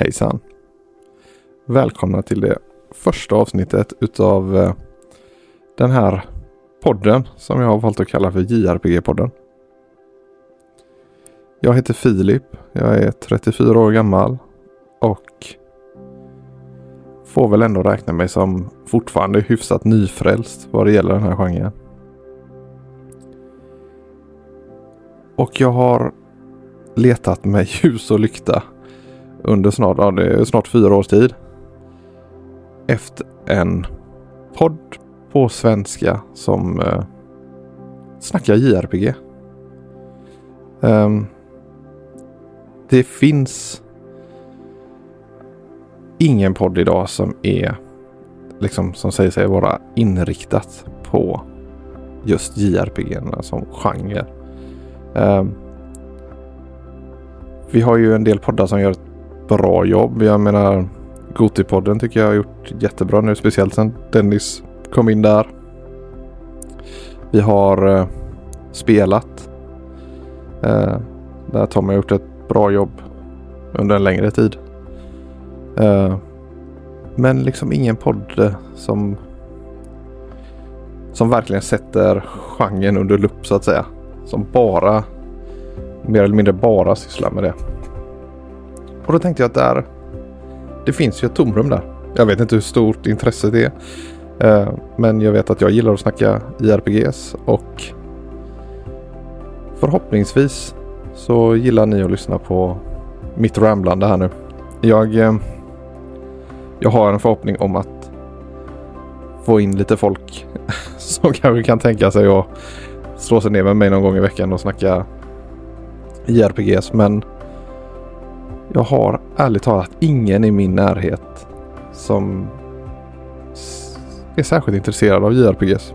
Hejsan! Välkomna till det första avsnittet utav eh, den här podden som jag har valt att kalla för JRPG-podden. Jag heter Filip, jag är 34 år gammal och får väl ändå räkna mig som fortfarande hyfsat nyfrälst vad det gäller den här genren. Och jag har letat med ljus och lykta under snart, ja, det är snart fyra års tid. Efter en podd på svenska som eh, snackar JRPG. Um, ehm, det finns ingen podd idag som är liksom som säger sig vara inriktat på just JRPG som genre. Um, vi har ju en del poddar som gör ett bra jobb. Jag menar Gotipodden tycker jag har gjort jättebra nu. Speciellt sen Dennis kom in där. Vi har eh, spelat. Eh, där Tom har gjort ett bra jobb under en längre tid. Eh, men liksom ingen podd eh, som som verkligen sätter genren under lupp så att säga. Som bara mer eller mindre bara sysslar med det. Och då tänkte jag att där, det finns ju ett tomrum där. Jag vet inte hur stort intresset är. Eh, men jag vet att jag gillar att snacka IRPGs och förhoppningsvis så gillar ni att lyssna på mitt ramblande här nu. Jag, eh, jag har en förhoppning om att få in lite folk som kanske kan tänka sig att slå sig ner med mig någon gång i veckan och snacka IRPGs. Men jag har ärligt talat ingen i min närhet som är särskilt intresserad av JRPGs.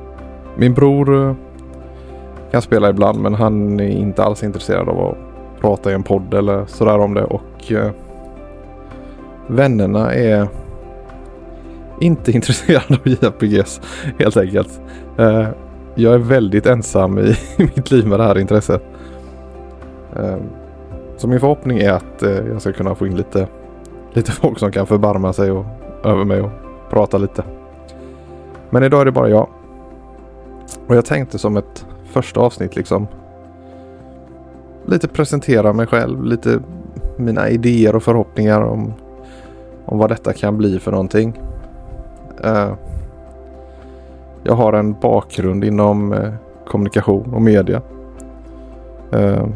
Min bror eh, kan spela ibland men han är inte alls intresserad av att prata i en podd eller sådär om det och eh, vännerna är inte intresserade av JRPGs helt enkelt. Eh, jag är väldigt ensam i mitt liv med det här intresset. Eh, så min förhoppning är att eh, jag ska kunna få in lite, lite folk som kan förbarma sig och, över mig och prata lite. Men idag är det bara jag. Och jag tänkte som ett första avsnitt liksom lite presentera mig själv, lite mina idéer och förhoppningar om, om vad detta kan bli för någonting. Uh, jag har en bakgrund inom uh, kommunikation och media. Uh,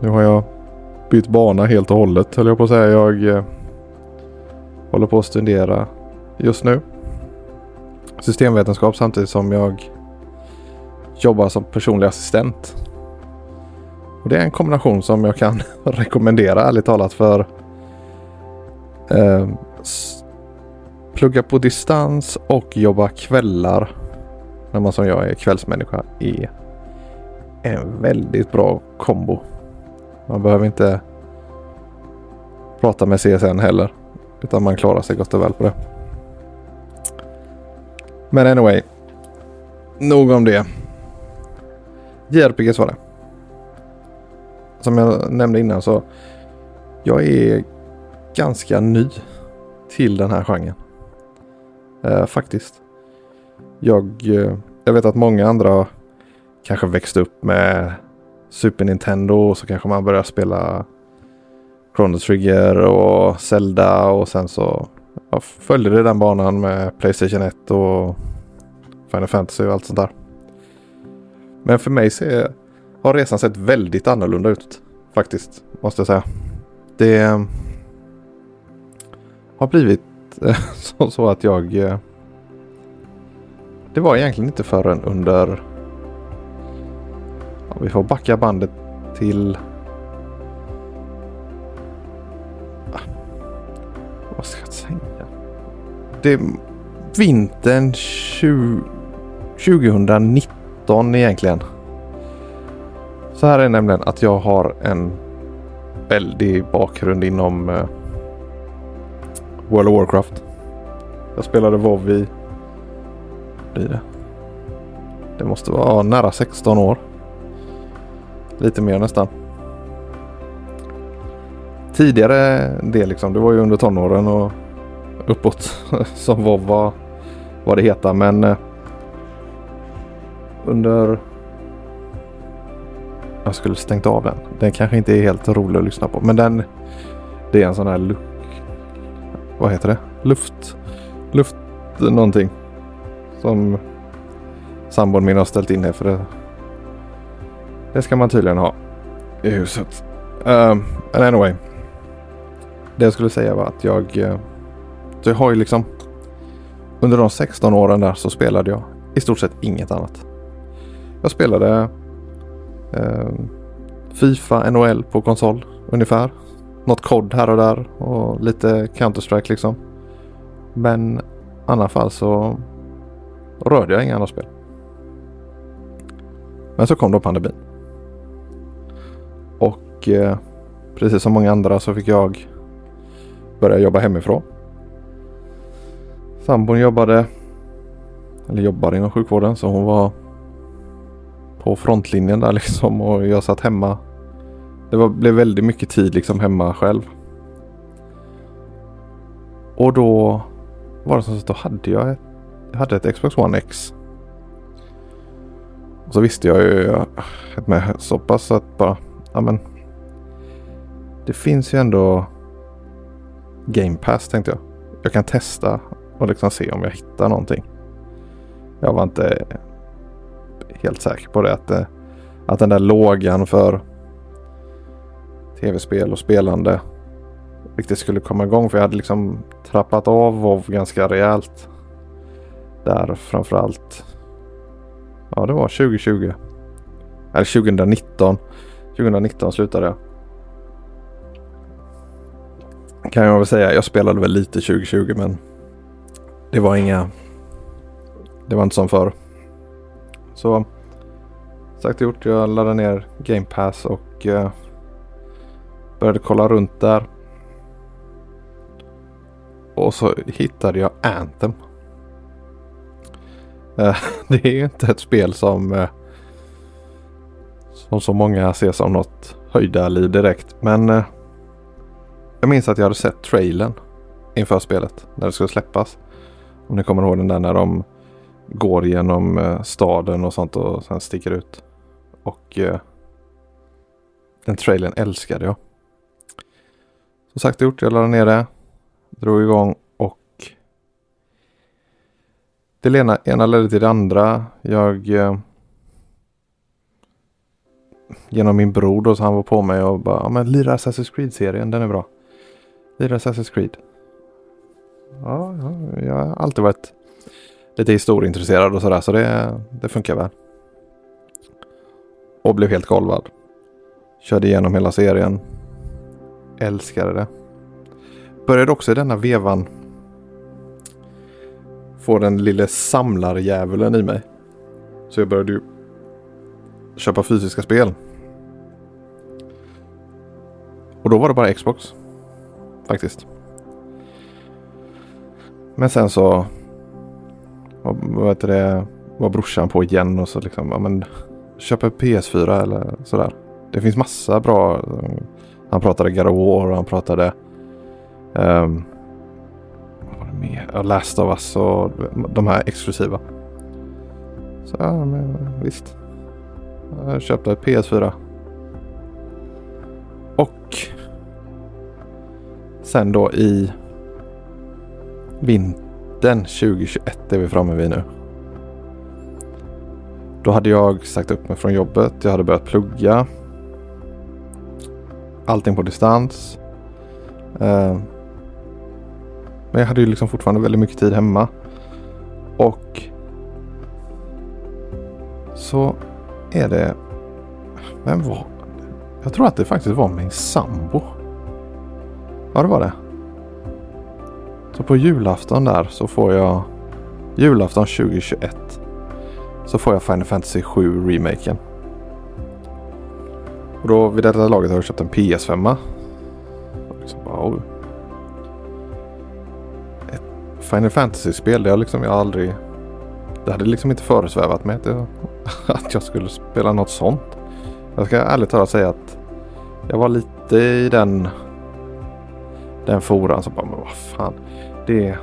nu har jag bytt bana helt och hållet höll jag på att säga. Jag eh, håller på att studera just nu. Systemvetenskap samtidigt som jag jobbar som personlig assistent. Och Det är en kombination som jag kan rekommendera ärligt talat för eh, plugga på distans och jobba kvällar när man som jag är kvällsmänniska är en väldigt bra kombo. Man behöver inte prata med CSN heller. Utan man klarar sig gott och väl på det. Men anyway. Nog om det. JRPGs var det. Som jag nämnde innan så. Jag är ganska ny till den här genren. Eh, faktiskt. Jag, eh, jag vet att många andra kanske växte upp med Super Nintendo och så kanske man börjar spela Chrono Trigger och Zelda och sen så ja, följde det den banan med Playstation 1 och Final Fantasy och allt sånt där. Men för mig så har resan sett väldigt annorlunda ut faktiskt, måste jag säga. Det ehm, har blivit så, så att jag... Eh, det var egentligen inte förrän under och vi får backa bandet till... Ah, vad ska jag säga? Det är vintern 20... 2019 egentligen. Så här är nämligen att jag har en väldig bakgrund inom uh, World of Warcraft. Jag spelade WoW i... Blir det? Det måste vara nära 16 år. Lite mer nästan. tidigare det liksom. Det var ju under tonåren och uppåt som var vad, vad det heter. Men eh, under... Jag skulle stängt av den. Den kanske inte är helt rolig att lyssna på. Men den... Det är en sån här luck.. Vad heter det? Luft... Luft någonting. Som sambon min har ställt in här för det. Det ska man tydligen ha i huset. Um, anyway. Det jag skulle säga var att jag... Uh, så jag har ju liksom... Under de 16 åren där så spelade jag i stort sett inget annat. Jag spelade uh, Fifa, NHL på konsol ungefär. Något kod här och där och lite Counter-Strike liksom. Men i alla fall så rörde jag inga andra spel. Men så kom då pandemin. Och eh, precis som många andra så fick jag börja jobba hemifrån. Sambon jobbade, eller jobbar inom sjukvården så hon var på frontlinjen där liksom och jag satt hemma. Det var, blev väldigt mycket tid liksom hemma själv. Och då var det så att då hade jag ett, jag hade ett Xbox One X. Och så visste jag ju med så pass att bara, ja men. Det finns ju ändå Game Pass tänkte jag. Jag kan testa och liksom se om jag hittar någonting. Jag var inte helt säker på det. Att, eh, att den där lågan för tv-spel och spelande riktigt skulle komma igång. För jag hade liksom trappat av WoW ganska rejält. Där framförallt. Ja, det var 2020. Eller 2019. 2019 slutade jag. Kan jag väl säga. Jag spelade väl lite 2020 men det var inga. Det var inte som förr. Så sagt och gjort. Jag laddade ner Game Pass och uh, började kolla runt där. Och så hittade jag Anthem. Uh, det är inte ett spel som uh, som så många ser som något höjdarliv direkt. Men jag minns att jag hade sett trailern inför spelet när det skulle släppas. Om ni kommer ihåg den där när de går genom eh, staden och sånt och sen sticker ut. Och eh, den trailern älskade jag. Så sagt gjort, jag laddade ner det. Drog igång och det ena, ena ledde till det andra. Jag eh, genom min bror då så han var på mig och bara, ja men lira Assassin's Creed-serien, den är bra. Fyra Assassin's Creed. Ja, ja, jag har alltid varit lite historieintresserad och sådär så det, det funkar väl. Och blev helt golvad. Körde igenom hela serien. Älskade det. Började också i denna vevan få den lille samlarjävulen i mig. Så jag började ju köpa fysiska spel. Och då var det bara Xbox. Faktiskt. Men sen så vad heter det, var brorsan på igen och så liksom, ja men köpa PS4 eller sådär. Det finns massa bra. Han pratade God of War och han pratade um, vad var det mer? Last of Us och de här exklusiva. Så ja, men visst. Jag köpte ett PS4. Sen då i vintern 2021 är vi framme vid nu. Då hade jag sagt upp mig från jobbet. Jag hade börjat plugga. Allting på distans. Eh, men jag hade ju liksom fortfarande väldigt mycket tid hemma. Och så är det... Vem var Jag tror att det faktiskt var min sambo. Ja, det var det. Så på julafton där så får jag julafton 2021 så får jag Final Fantasy 7 remaken. Och då vid detta laget har jag köpt en PS5. Liksom bara, Ett Final Fantasy-spel, det har liksom jag aldrig... Det hade liksom inte föresvävat mig att jag, att jag skulle spela något sånt. Jag ska ärligt talat säga att jag var lite i den den foran så bara, men vad fan. Det är...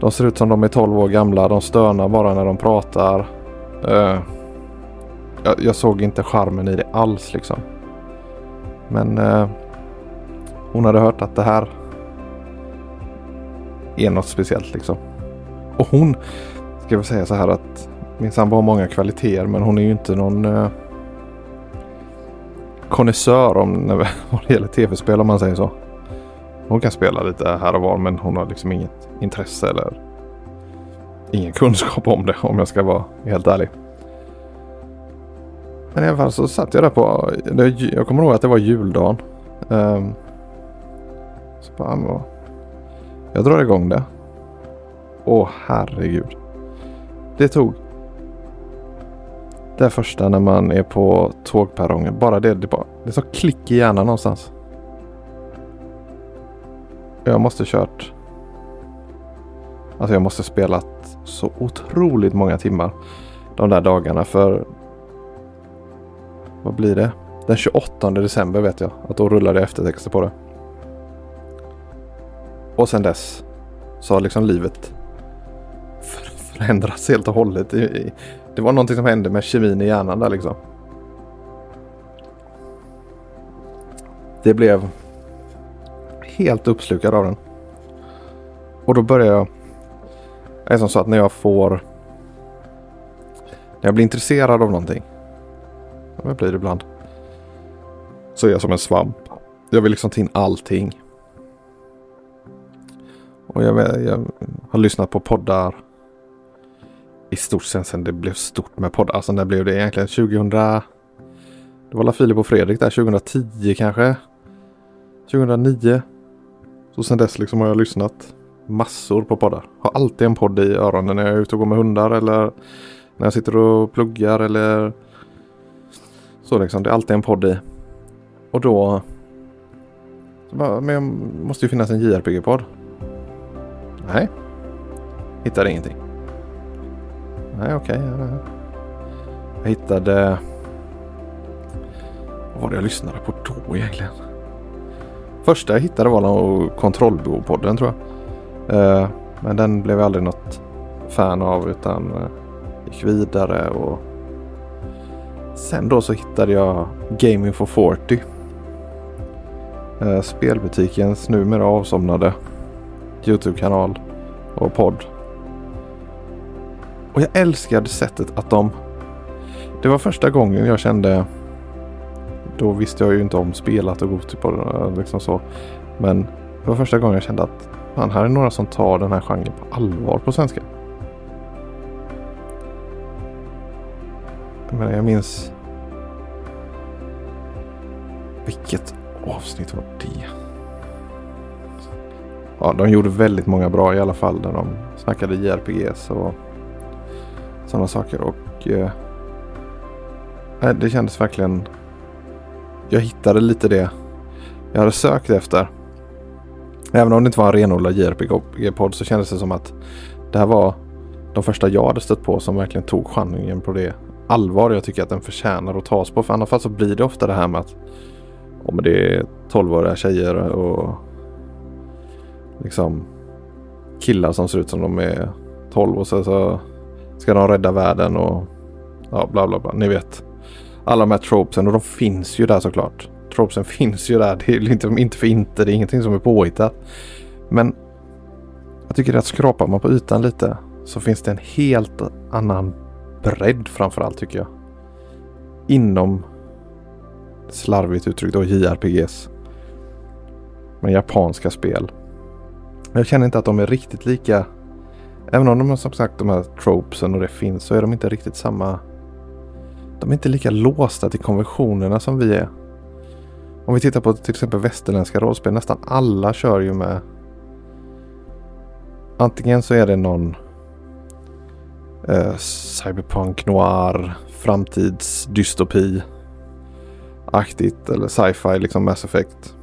De ser ut som de är 12 år gamla. De stönar bara när de pratar. Uh, jag, jag, såg inte charmen i det alls liksom. Men uh, hon hade hört att det här är något speciellt liksom. Och hon, ska vi säga så här att min sambo har många kvaliteter men hon är ju inte någon uh, konnässör om när det gäller tv-spel om man säger så. Hon kan spela lite här och var men hon har liksom inget intresse eller ingen kunskap om det om jag ska vara helt ärlig. Men i alla fall så satt jag där på, jag kommer ihåg att det var juldagen. Um, så bara, jag drar igång det. Åh herregud. Det tog det första när man är på tågperrongen. Bara det, det, bara, det är så klick i hjärnan någonstans. Jag måste kört. Alltså jag måste spelat så otroligt många timmar de där dagarna för vad blir det? Den 28 december vet jag att då rullade jag eftertexter på det. Och sen dess så har liksom livet förändrats helt och hållet. Det var någonting som hände med kemin i hjärnan där liksom. Det blev helt uppslukad av den. Och då börjar jag... Det är som så att när jag får... När jag blir intresserad av någonting. Det blir det ibland. Så är jag som en svamp. Jag vill liksom ta in allting. Och jag, jag har lyssnat på poddar. I stort sett sen det blev stort med poddar. Alltså när blev det egentligen? 2000... Det var la Filip och Fredrik där 2010 kanske. 2009. Så sen dess liksom har jag lyssnat massor på poddar. Har alltid en podd i öronen när jag är ute och går med hundar eller när jag sitter och pluggar eller så liksom. Det är alltid en podd i. Och då bara, men jag måste ju finnas en JRPG-podd. Nej. Hittade ingenting. Nej, okej. Okay. Jag hittade... Vad var det jag lyssnade på då egentligen? Första jag hittade var nog Kontrollbehov-podden tror jag. Eh, men den blev jag aldrig något fan av utan eh, gick vidare och sen då så hittade jag Gaming for 40. Eh, spelbutikens numera avsomnade Youtube-kanal och podd. Och jag älskade sättet att de... Det var första gången jag kände då visste jag ju inte om spelat och Goti på. Eh, liksom så. Men det var första gången jag kände att fan, här är några som tar den här genren på allvar på svenska. Jag, jag minns... Vilket avsnitt var det? Ja, de gjorde väldigt många bra i alla fall. Där de snackade JRPGs och sådana saker. Och eh, det kändes verkligen jag hittade lite det jag hade sökt efter. Även om det inte var en renodlad JRPG-podd så kändes det som att det här var de första jag hade stött på som verkligen tog genren på det allvar jag tycker att den förtjänar att tas på. För annars så blir det ofta det här med att om det är 12-åriga tjejer och liksom killar som ser ut som de är 12 och så, så ska de rädda världen och ja, bla bla bla. Ni vet alla de här tropesen och de finns ju där såklart. Tropesen finns ju där. Det är inte, inte för inte. Det är ingenting som är påhittat. Men jag tycker att skrapar man på ytan lite så finns det en helt annan bredd framförallt tycker jag. Inom slarvigt uttryckt då JRPGs. Men japanska spel. Jag känner inte att de är riktigt lika. Även om de har som sagt de här tropesen och det finns så är de inte riktigt samma de är inte lika låsta till konventionerna som vi är. Om vi tittar på till exempel västerländska rollspel. Nästan alla kör ju med. Antingen så är det någon eh, cyberpunk noir framtidsdystopi aktigt eller sci-fi liksom Mass Effect.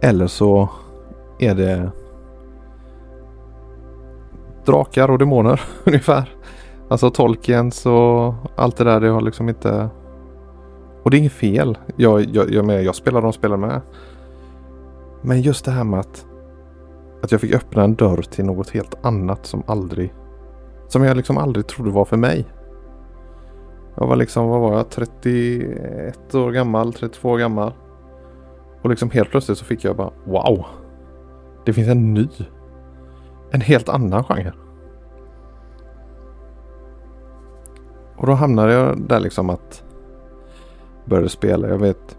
Eller så är det drakar och demoner ungefär. Alltså Tolkiens och allt det där, det har liksom inte... Och det är inget fel. Jag, jag, jag, med, jag spelar de spelar med. Men just det här med att, att jag fick öppna en dörr till något helt annat som aldrig som jag liksom aldrig trodde var för mig. Jag var liksom, vad var jag, 31 år gammal, 32 år gammal. Och liksom helt plötsligt så fick jag bara wow. Det finns en ny. En helt annan genre. Och då hamnade jag där liksom att började spela. Jag vet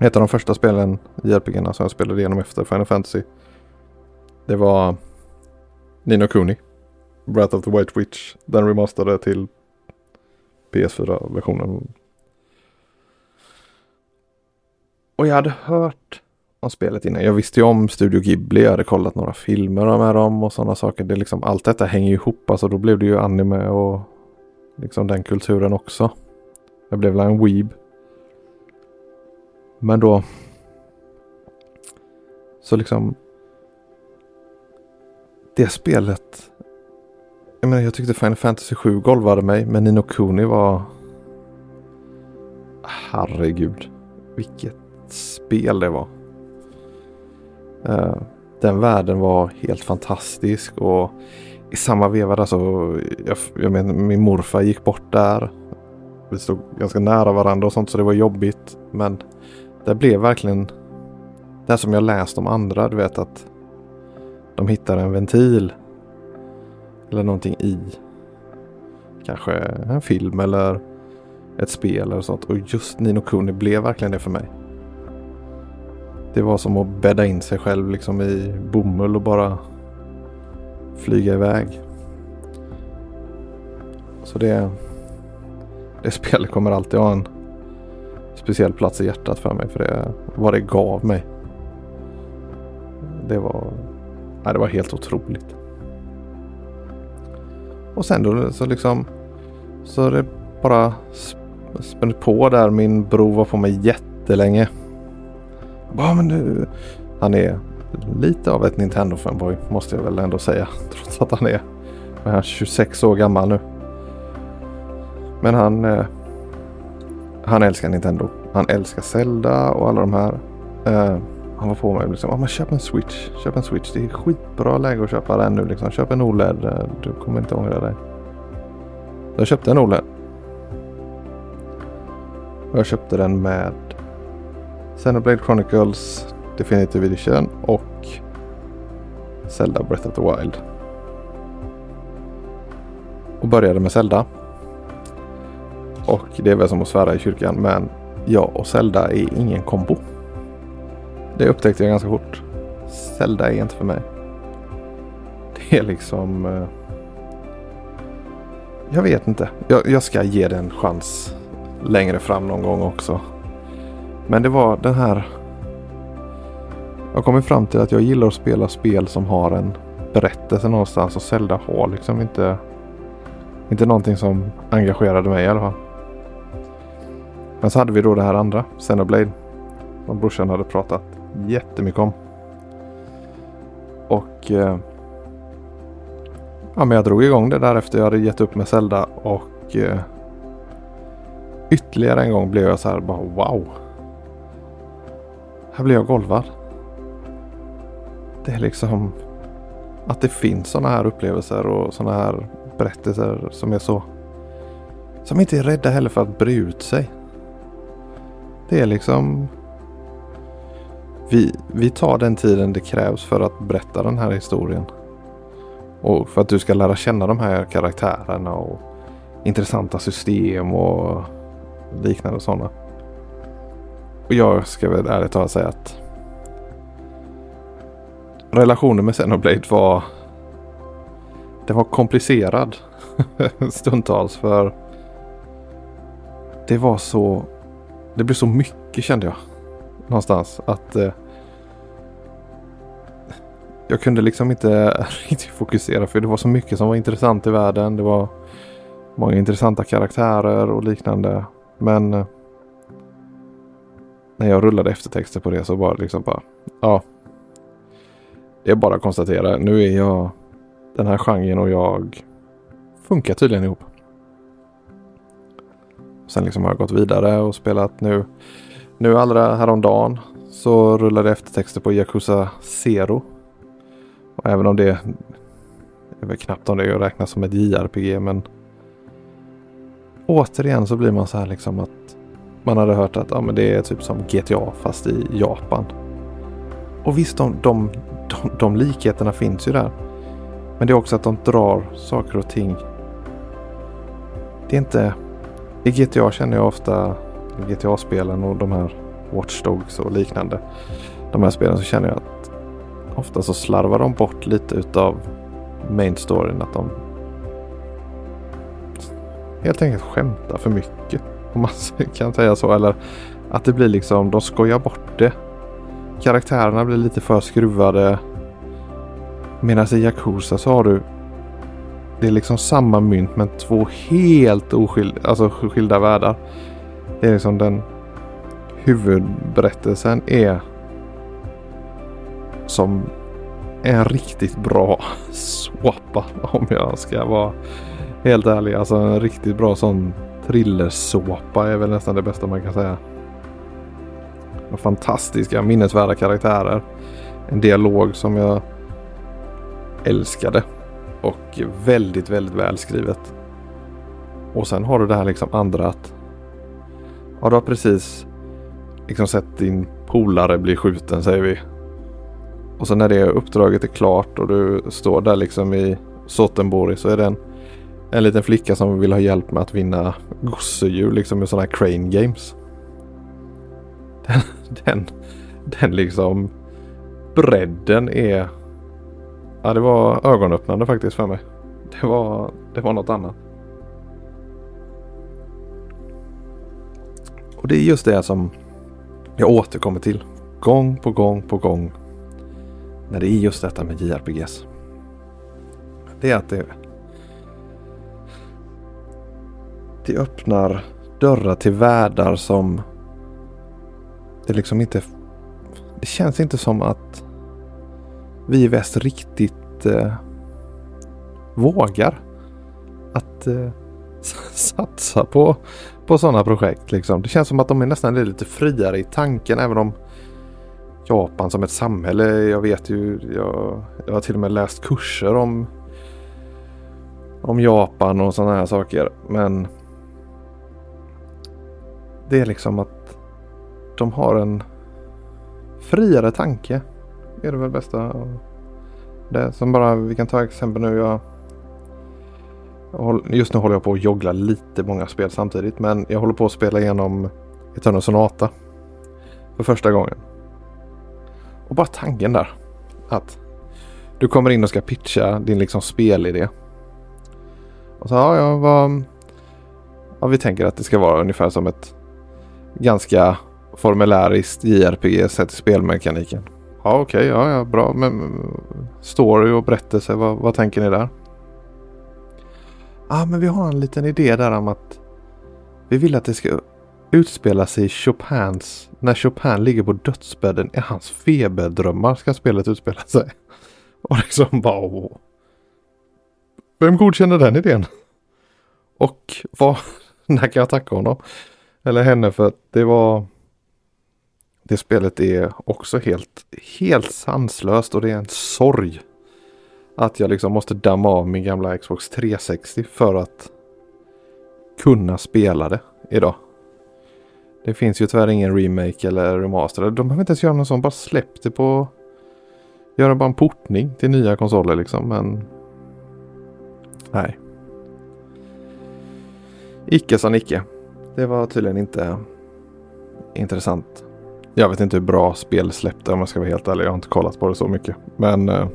ett av de första spelen i RPG som jag spelade igenom efter Final Fantasy. Det var Nino Kuni. Breath of the White Witch. Den remasterade till PS4-versionen. Och jag hade hört om spelet innan. Jag visste ju om Studio Ghibli. Jag hade kollat några filmer med dem och sådana saker. Det liksom, allt detta hänger ju ihop. Alltså då blev det ju anime och liksom den kulturen också. Jag blev väl en weeb. Men då. Så liksom. Det spelet jag, menar, jag tyckte Final Fantasy 7 golvade mig, men Nino Kuni var... Herregud. Vilket spel det var. Uh, den världen var helt fantastisk och i samma veva där så, jag, jag menar, min morfar gick bort där. Vi stod ganska nära varandra och sånt så det var jobbigt. Men det blev verkligen det som jag läst om andra, du vet att de hittar en ventil eller någonting i kanske en film eller ett spel eller sånt. Och just Nino Kuni blev verkligen det för mig. Det var som att bädda in sig själv liksom i bomull och bara flyga iväg. Så det, det spelet kommer alltid ha en speciell plats i hjärtat för mig. För det, vad det gav mig. Det var, nej, det var helt otroligt. Och sen då så liksom så det bara spände på där. Min bror var på mig jättelänge. Bara, men du. Han är lite av ett Nintendo-fanboy måste jag väl ändå säga. Trots att han är, är 26 år gammal nu. Men han, eh, han älskar Nintendo. Han älskar Zelda och alla de här. Eh, han var på mig liksom, ah, men köp en switch, köp en switch. Det är skitbra läge att köpa den nu liksom. Köp en OLED, eh, du kommer inte ångra dig. Jag köpte en OLED. Och jag köpte den med Xenoblade Chronicles Definitive Edition och Zelda Breath of the Wild. Och började med Zelda. Och det är väl som att svära i kyrkan men jag och Zelda är ingen kombo. Det upptäckte jag ganska fort. Zelda är inte för mig. Det är liksom... Eh, jag vet inte. Jag, jag ska ge det en chans längre fram någon gång också. Men det var den här... Jag har kommit fram till att jag gillar att spela spel som har en berättelse någonstans och Zelda har liksom inte... Inte någonting som engagerade mig i alla fall. Men så hade vi då det här andra, Xenoblade. Som brorsan hade pratat jättemycket om. Och eh, ja, men jag drog igång det där efter jag hade gett upp med Zelda och eh, ytterligare en gång blev jag så här bara wow. Här blev jag golvad. Det är liksom att det finns sådana här upplevelser och sådana här berättelser som är så som inte är rädda heller för att bre ut sig. Det är liksom vi, vi tar den tiden det krävs för att berätta den här historien. Och för att du ska lära känna de här karaktärerna och intressanta system och liknande sådana. Och jag ska väl ärligt talat säga att relationen med Xenoblade var den var komplicerad stundtals för det var så det blev så mycket kände jag någonstans. Att eh, jag kunde liksom inte riktigt fokusera för det var så mycket som var intressant i världen. Det var många intressanta karaktärer och liknande. Men eh, när jag rullade eftertexter på det så var det liksom bara, ja. Det är bara att konstatera, nu är jag den här genren och jag funkar tydligen ihop. Sen liksom har jag gått vidare och spelat nu nu allra häromdagen så rullade eftertexter på Yakuza Zero. Och även om det är väl knappt om det räknas som ett JRPG men återigen så blir man så här liksom att man hade hört att ja, men det är typ som GTA fast i Japan. Och visst, de, de, de, de likheterna finns ju där. Men det är också att de drar saker och ting. Det är inte... I GTA känner jag ofta, GTA-spelen och de här Watch Dogs och liknande. De här spelen så känner jag att ofta så slarvar de bort lite utav main storyn. Att de helt enkelt skämtar för mycket. Om man kan säga så. Eller att det blir liksom, de skojar bort det. Karaktärerna blir lite för skruvade. Medan i Yakuza så har du det är liksom samma mynt men två helt oskilda, alltså skilda världar. Det är liksom den huvudberättelsen är som en riktigt bra såpa om jag ska vara helt ärlig. Alltså en riktigt bra sån thrillersåpa är väl nästan det bästa man kan säga. Fantastiska minnesvärda karaktärer. En dialog som jag älskade. Och väldigt, väldigt välskrivet. Och sen har du det här liksom andra att Ja, du har precis liksom sett din polare bli skjuten säger vi. Och sen när det uppdraget är klart och du står där liksom i Sottenborg så är det en, en liten flicka som vill ha hjälp med att vinna gosedjur liksom i sådana här crane games. Den, den, den liksom bredden är Ja, det var ögonöppnande faktiskt för mig. Det var, det var något annat. Och det är just det som jag återkommer till. Gång på gång på gång. När det är just detta med JRPGs. Det är att det det öppnar dörrar till världar som det är liksom inte det känns inte som att vi i väst riktigt eh, vågar att eh, satsa på, på sådana projekt. Liksom. Det känns som att de är nästan lite friare i tanken även om Japan som ett samhälle. Jag vet ju, jag, jag har till och med läst kurser om, om Japan och sådana här saker. Men det är liksom att de har en friare tanke är det väl bästa. Det som bara, vi kan ta exempel nu. Jag, just nu håller jag på att joggla lite många spel samtidigt. Men jag håller på att spela igenom Eternal Sonata. För första gången. Och bara tanken där. Att du kommer in och ska pitcha din liksom spelidé. Och så ja, ja, vad... Ja, vi tänker att det ska vara ungefär som ett ganska formuläriskt JRPG sett i spelmekaniken. Ja okej, okay, ja, ja bra. Men story och berättelse, vad, vad tänker ni där? Ja ah, men vi har en liten idé där om att vi vill att det ska utspela sig i Chopins, när Chopin ligger på dödsbädden i hans feberdrömmar ska spelet utspela sig. Och liksom bara åh. Vem godkänner den idén? Och vad, när kan jag tacka honom? Eller henne för att det var det spelet är också helt, helt sanslöst och det är en sorg. Att jag liksom måste damma av min gamla Xbox 360 för att kunna spela det idag. Det finns ju tyvärr ingen remake eller remaster. De behöver inte ens göra någon sån. Bara släpp det på... Göra bara en portning till nya konsoler liksom. Men... Nej. Icke sa Nicke. Det var tydligen inte intressant. Jag vet inte hur bra spel släppte om jag ska vara helt ärlig. Jag har inte kollat på det så mycket. Men eh,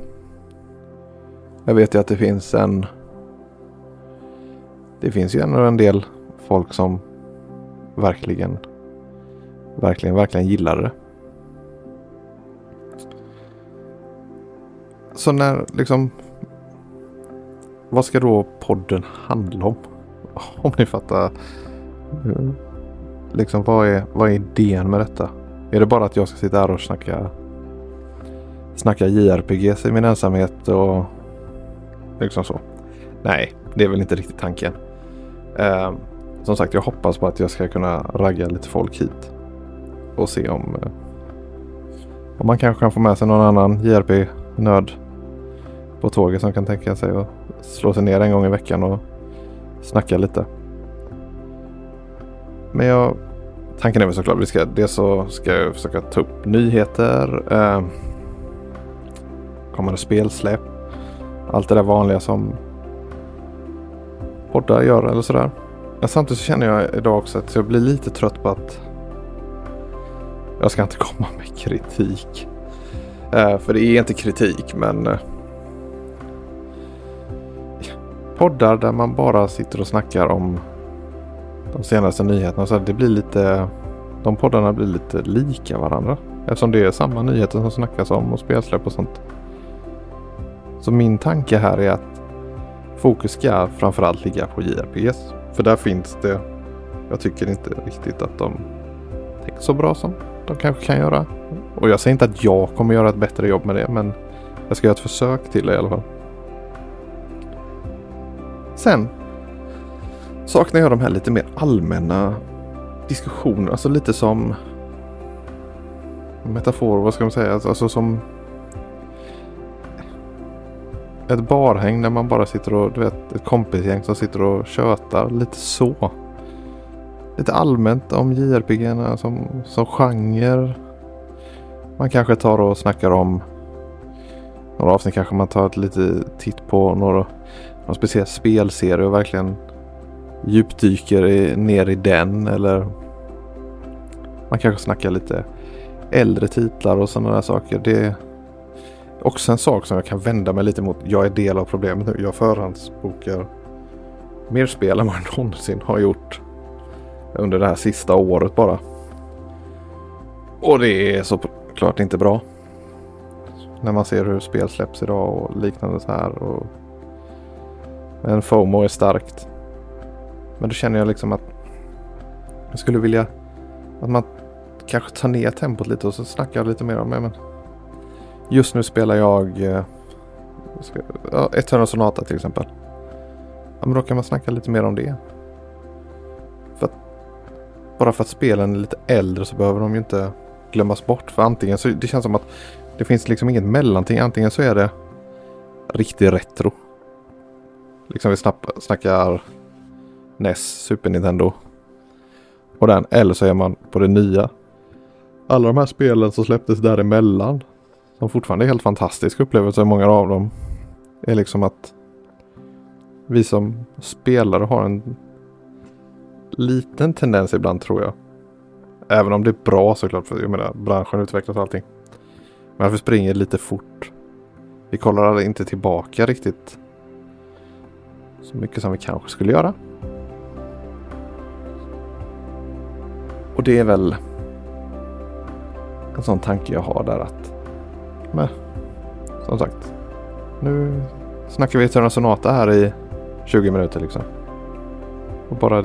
jag vet ju att det finns en... Det finns ju ändå en del folk som verkligen, verkligen, verkligen gillar det. Så när liksom... Vad ska då podden handla om? Om ni fattar. Eh, liksom vad är, vad är idén med detta? Är det bara att jag ska sitta här och snacka, snacka JRPGs i min ensamhet och liksom så? Nej, det är väl inte riktigt tanken. Eh, som sagt, jag hoppas på att jag ska kunna ragga lite folk hit och se om, eh, om man kanske kan få med sig någon annan JRP-nörd på tåget som kan tänka sig att slå sig ner en gång i veckan och snacka lite. Men jag, tanken är väl såklart, vi ska, dels så ska jag försöka ta upp nyheter, eh, kommande spelsläpp, allt det där vanliga som poddar gör eller sådär. Men samtidigt så känner jag idag också att jag blir lite trött på att jag ska inte komma med kritik. Eh, för det är inte kritik men eh, poddar där man bara sitter och snackar om de senaste nyheterna. Så det blir lite, de poddarna blir lite lika varandra. Eftersom det är samma nyheter som snackas om och spelsläpp och sånt. Så min tanke här är att fokus ska framförallt ligga på JRPS. För där finns det, jag tycker inte riktigt att de tänker så bra som de kanske kan göra. Och jag säger inte att jag kommer göra ett bättre jobb med det men jag ska göra ett försök till det i alla fall. Sen saknar jag de här lite mer allmänna diskussionerna. Alltså lite som metafor, vad ska man säga? Alltså, alltså som ett barhäng där man bara sitter och, du vet, ett kompisgäng som sitter och tjötar. Lite så. Lite allmänt om JRPG som, som genre. Man kanske tar och snackar om några avsnitt kanske man tar ett lite titt på några, någon speciell spelserie och verkligen djupdyker i, ner i den eller man kanske snackar lite äldre titlar och sådana där saker. Det är också en sak som jag kan vända mig lite mot. Jag är del av problemet nu. Jag förhandsbokar mer spel än vad jag någonsin har gjort under det här sista året bara. Och det är såklart inte bra. När man ser hur spel släpps idag och liknande så här. Och... Men FOMO är starkt. Men då känner jag liksom att jag skulle vilja att man kanske tar ner tempot lite och så snackar jag lite mer om det. Men just nu spelar jag eh, ja, Eternal Sonata till exempel. Ja, men då kan man snacka lite mer om det. För att, bara för att spelen är lite äldre så behöver de ju inte glömmas bort. För antingen så det känns som att det finns liksom inget mellanting. Antingen så är det riktig retro. Liksom vi snackar NES, Super Nintendo. Och den. Eller så är man på det nya. Alla de här spelen som släpptes däremellan. Som fortfarande är helt fantastiska upplevelser, många av dem. Är liksom att vi som spelare har en liten tendens ibland tror jag. Även om det är bra såklart, för jag menar branschen utvecklas och allting. Men att vi springer lite fort. Vi kollar inte tillbaka riktigt så mycket som vi kanske skulle göra. Och det är väl en sån tanke jag har där att men, som sagt. Nu snackar vi Eterna Sonata här i 20 minuter liksom. Och bara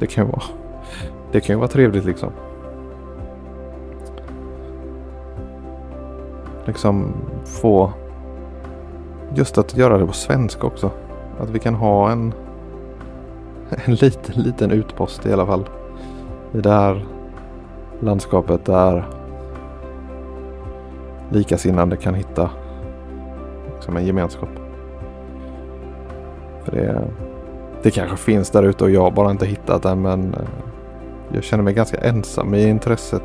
det kan ju vara det kan ju vara trevligt liksom. Liksom få just att göra det på svenska också. Att vi kan ha en en liten, liten utpost i alla fall i det här landskapet där likasinnande kan hitta liksom en gemenskap. För det, det kanske finns där ute och jag har bara inte hittat den men eh, jag känner mig ganska ensam i intresset.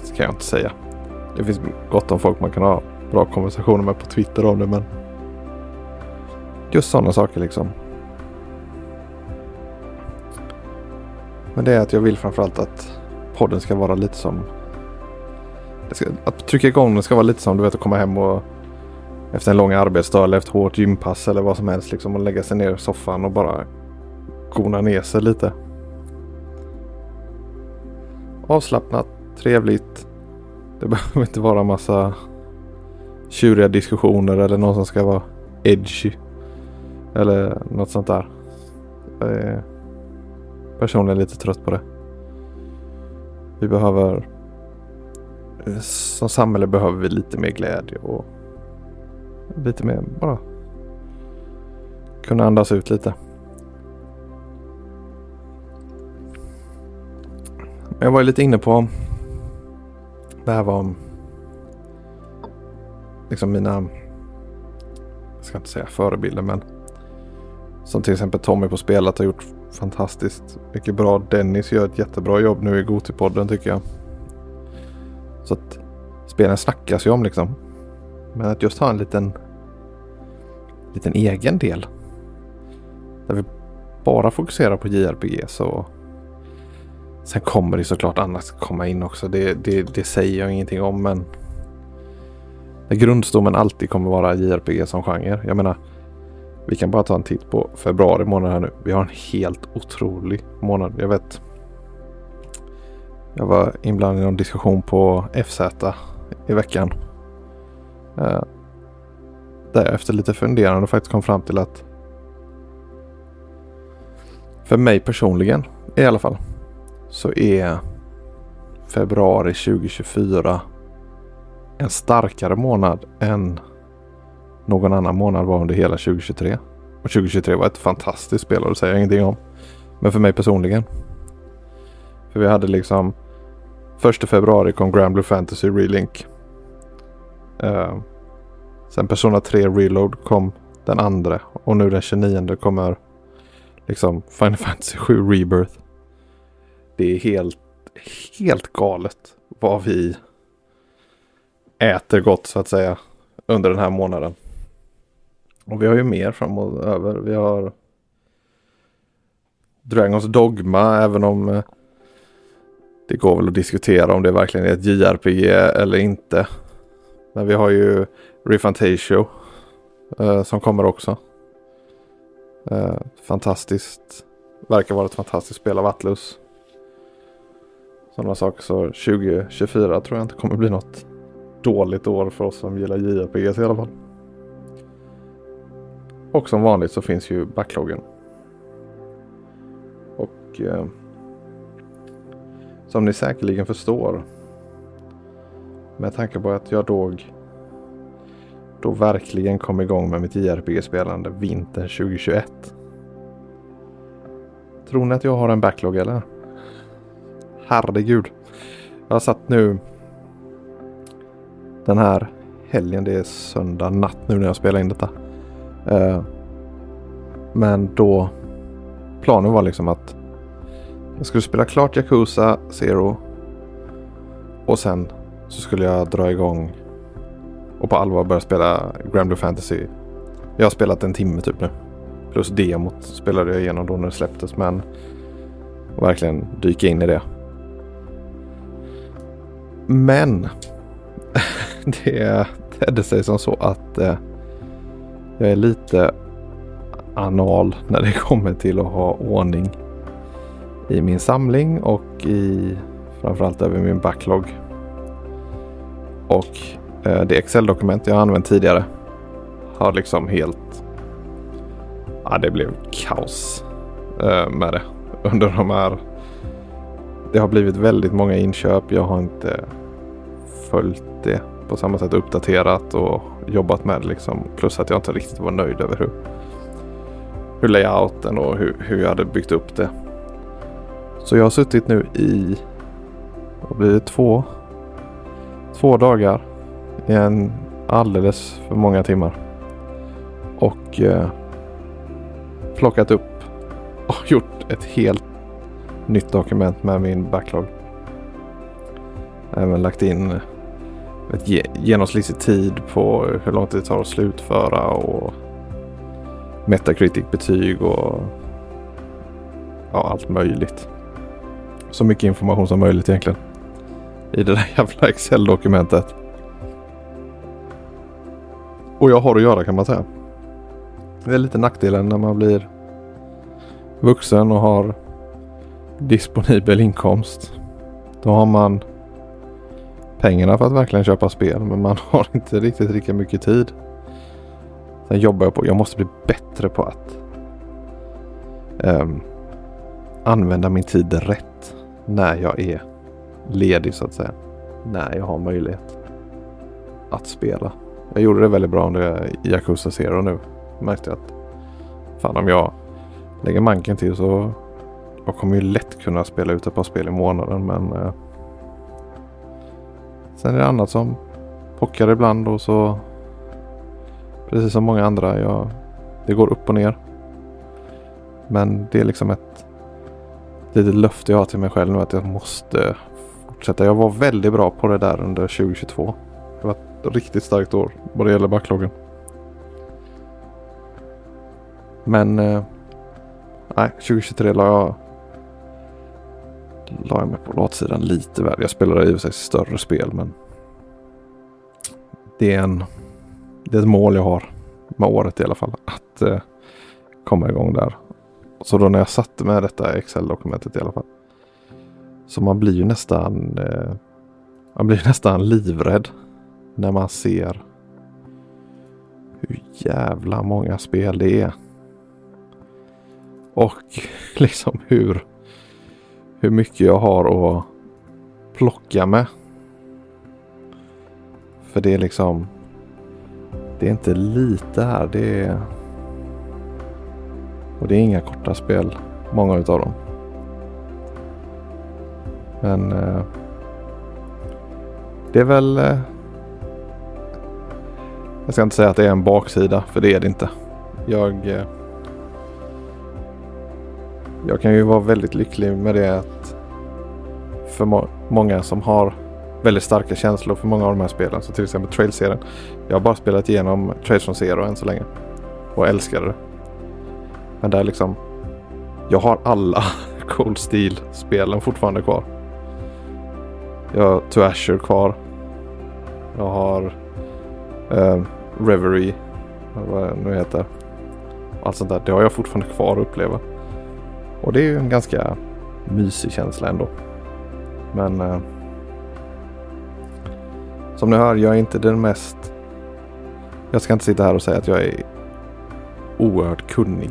Det ska jag inte säga. Det finns gott om folk man kan ha bra konversationer med på Twitter om det men just sådana saker liksom. Men det är att jag vill framförallt att podden ska vara lite som... Ska, att trycka igång den ska vara lite som du vet att komma hem och efter en lång arbetsdag eller efter hårt gympass eller vad som helst liksom och lägga sig ner i soffan och bara gona ner sig lite. Avslappnat, trevligt. Det behöver inte vara massa tjuriga diskussioner eller någon som ska vara edgy. Eller något sånt där eh, personligen lite trött på det. Vi behöver eh, som samhälle behöver vi lite mer glädje och lite mer bara kunna andas ut lite. Jag var lite inne på Det här var.. liksom mina, jag ska inte säga förebilder men som till exempel Tommy på spelet har gjort fantastiskt mycket bra. Dennis gör ett jättebra jobb nu i Gotipodden tycker jag. Så att spelen snackas ju om liksom. Men att just ha en liten, liten egen del. Där vi bara fokuserar på JRPG så Sen kommer det såklart annat komma in också. Det, det, det säger jag ingenting om men grundstommen alltid kommer vara JRPG som genre. Jag menar vi kan bara ta en titt på februari månad här nu. Vi har en helt otrolig månad. Jag vet. Jag var inblandad i en diskussion på FZ i veckan. Eh, där jag efter lite funderande faktiskt kom fram till att för mig personligen i alla fall så är februari 2024 en starkare månad än någon annan månad var under hela 2023. Och 2023 var ett fantastiskt spel och det säger jag ingenting om. Men för mig personligen. För vi hade liksom första februari kom Grand Blue Fantasy Relink. Uh, sen Persona 3 Reload kom den andra och nu den 29 kommer liksom Final Fantasy 7 Rebirth. Det är helt, helt galet vad vi äter gott så att säga under den här månaden. Och vi har ju mer framöver. Vi har Dragons Dogma även om eh, det går väl att diskutera om det verkligen är ett JRPG eller inte. Men vi har ju Refantatio eh, som kommer också. Eh, fantastiskt. Verkar vara ett fantastiskt spel av Atlus. Sådana saker så 2024 tror jag inte kommer bli något dåligt år för oss som gillar JRPGs i alla fall. Och som vanligt så finns ju backloggen. Och eh, som ni säkerligen förstår med tanke på att jag då, då verkligen kom igång med mitt JRPG-spelande vintern 2021. Tror ni att jag har en backlog eller? Herregud. Jag har satt nu den här helgen, det är söndag natt nu när jag spelar in detta. Eh, men då planen var liksom att jag skulle spela klart Yakuza Zero. Och sen så skulle jag dra igång och på allvar börja spela Grand Blue Fantasy. Jag har spelat en timme typ nu. Plus demot spelade jag igenom då när det släpptes men verkligen dyka in i det. Men det tedde sig som så att eh, jag är lite anal när det kommer till att ha ordning i min samling och i framförallt över min backlog. Och eh, det Excel-dokument jag använt tidigare har liksom helt... Ja, det blev kaos eh, med det under de här... Det har blivit väldigt många inköp. Jag har inte följt det på samma sätt uppdaterat och jobbat med det liksom. Plus att jag inte riktigt var nöjd över hur, hur layouten och hur, hur jag hade byggt upp det. Så jag har suttit nu i, vad blir det, två, två dagar i en alldeles för många timmar. Och eh, plockat upp och gjort ett helt nytt dokument med min backlog. Även lagt in ett genomsnittlig tid på hur lång tid det tar att slutföra och Metacritic-betyg och ja, allt möjligt. Så mycket information som möjligt egentligen. I det där jävla Excel-dokumentet. Och jag har att göra kan man säga. Det är lite nackdelen när man blir vuxen och har disponibel inkomst. Då har man pengarna för att verkligen köpa spel men man har inte riktigt lika mycket tid. Sen jobbar jag på, jag måste bli bättre på att um, använda min tid rätt när jag är ledig så att säga. När jag har möjlighet att spela. Jag gjorde det väldigt bra under Yakuza Zero nu. Märkte att fan om jag lägger manken till så jag kommer ju lätt kunna spela ut ett par spel i månaden men uh, Sen är det annat som pockar ibland och så precis som många andra. Jag, det går upp och ner. Men det är liksom ett litet löfte jag har till mig själv nu att jag måste fortsätta. Jag var väldigt bra på det där under 2022. Det var ett riktigt starkt år vad det gäller backloggen. Men eh, nej, 2023 la jag, la jag mig på latsidan lite väl. Jag spelade i och för sig större spel men det är, en, det är ett mål jag har med året i alla fall. Att eh, komma igång där. Så då när jag satte med detta Excel-dokumentet i alla fall. Så man blir ju nästan eh, man blir nästan livrädd när man ser hur jävla många spel det är. Och liksom hur, hur mycket jag har att plocka med. För det är liksom det är inte lite här. Det är och det är inga korta spel. Många utav dem. Men eh, det är väl eh, jag ska inte säga att det är en baksida, för det är det inte. Jag, eh, jag kan ju vara väldigt lycklig med det att för må många som har väldigt starka känslor för många av de här spelen, så till exempel Trail-serien. Jag har bara spelat igenom Trails from Zero än så länge och älskade det. Men där liksom, jag har alla Cold Steel-spelen fortfarande kvar. Jag har To Asher kvar. Jag har eh, Reverie, vad det nu heter. Allt sånt där. Det har jag fortfarande kvar att uppleva. Och det är ju en ganska mysig känsla ändå. Men eh, som ni hör, jag är inte den mest... Jag ska inte sitta här och säga att jag är oerhört kunnig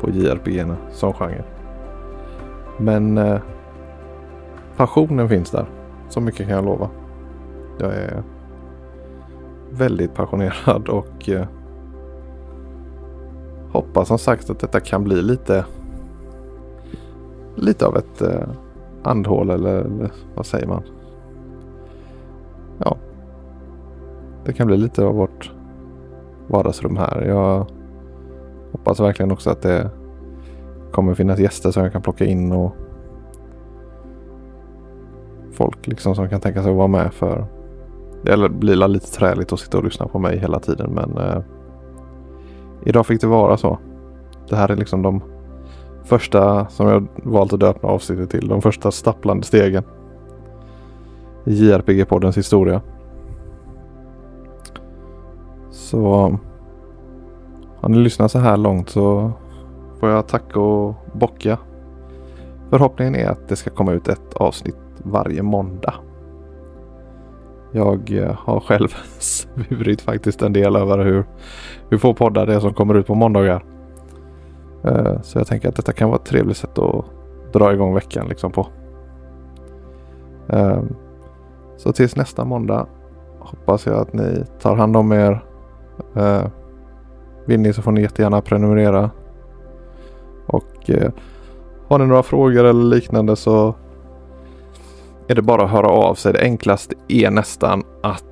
på JRPG som genre. Men eh, passionen finns där. Så mycket kan jag lova. Jag är väldigt passionerad och eh, hoppas som sagt att detta kan bli lite lite av ett eh, andhål eller, eller vad säger man? Ja, det kan bli lite av vårt vardagsrum här. Jag hoppas verkligen också att det kommer finnas gäster som jag kan plocka in och folk liksom som kan tänka sig att vara med för det blir lite träligt att sitta och lyssna på mig hela tiden men eh, idag fick det vara så. Det här är liksom de första som jag valt att döpa avsnittet till. De första stapplande stegen i JRPG-poddens historia. Så har ni lyssnat så här långt så får jag tacka och bocka. Förhoppningen är att det ska komma ut ett avsnitt varje måndag. Jag eh, har själv svurit faktiskt en del över hur, hur få poddar det är som kommer ut på måndagar. Eh, så jag tänker att detta kan vara ett trevligt sätt att dra igång veckan liksom på. Ehm, så tills nästa måndag hoppas jag att ni tar hand om er. Eh, vill ni så får ni jättegärna prenumerera. Och eh, har ni några frågor eller liknande så är det bara att höra av sig. Det enklaste är nästan att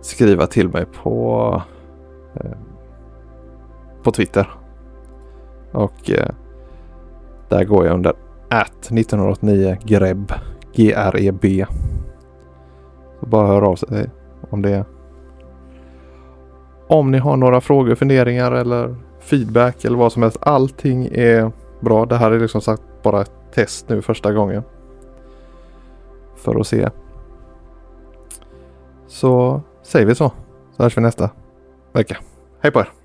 skriva till mig på, på Twitter. Och eh, där går jag under at 1989 greb G-R-E-B. Så bara hör av sig om det. Om ni har några frågor, funderingar eller feedback eller vad som helst. Allting är bra. Det här är liksom sagt bara ett test nu första gången för att se. Så säger vi så. Så hörs vi nästa vecka. Hej på er!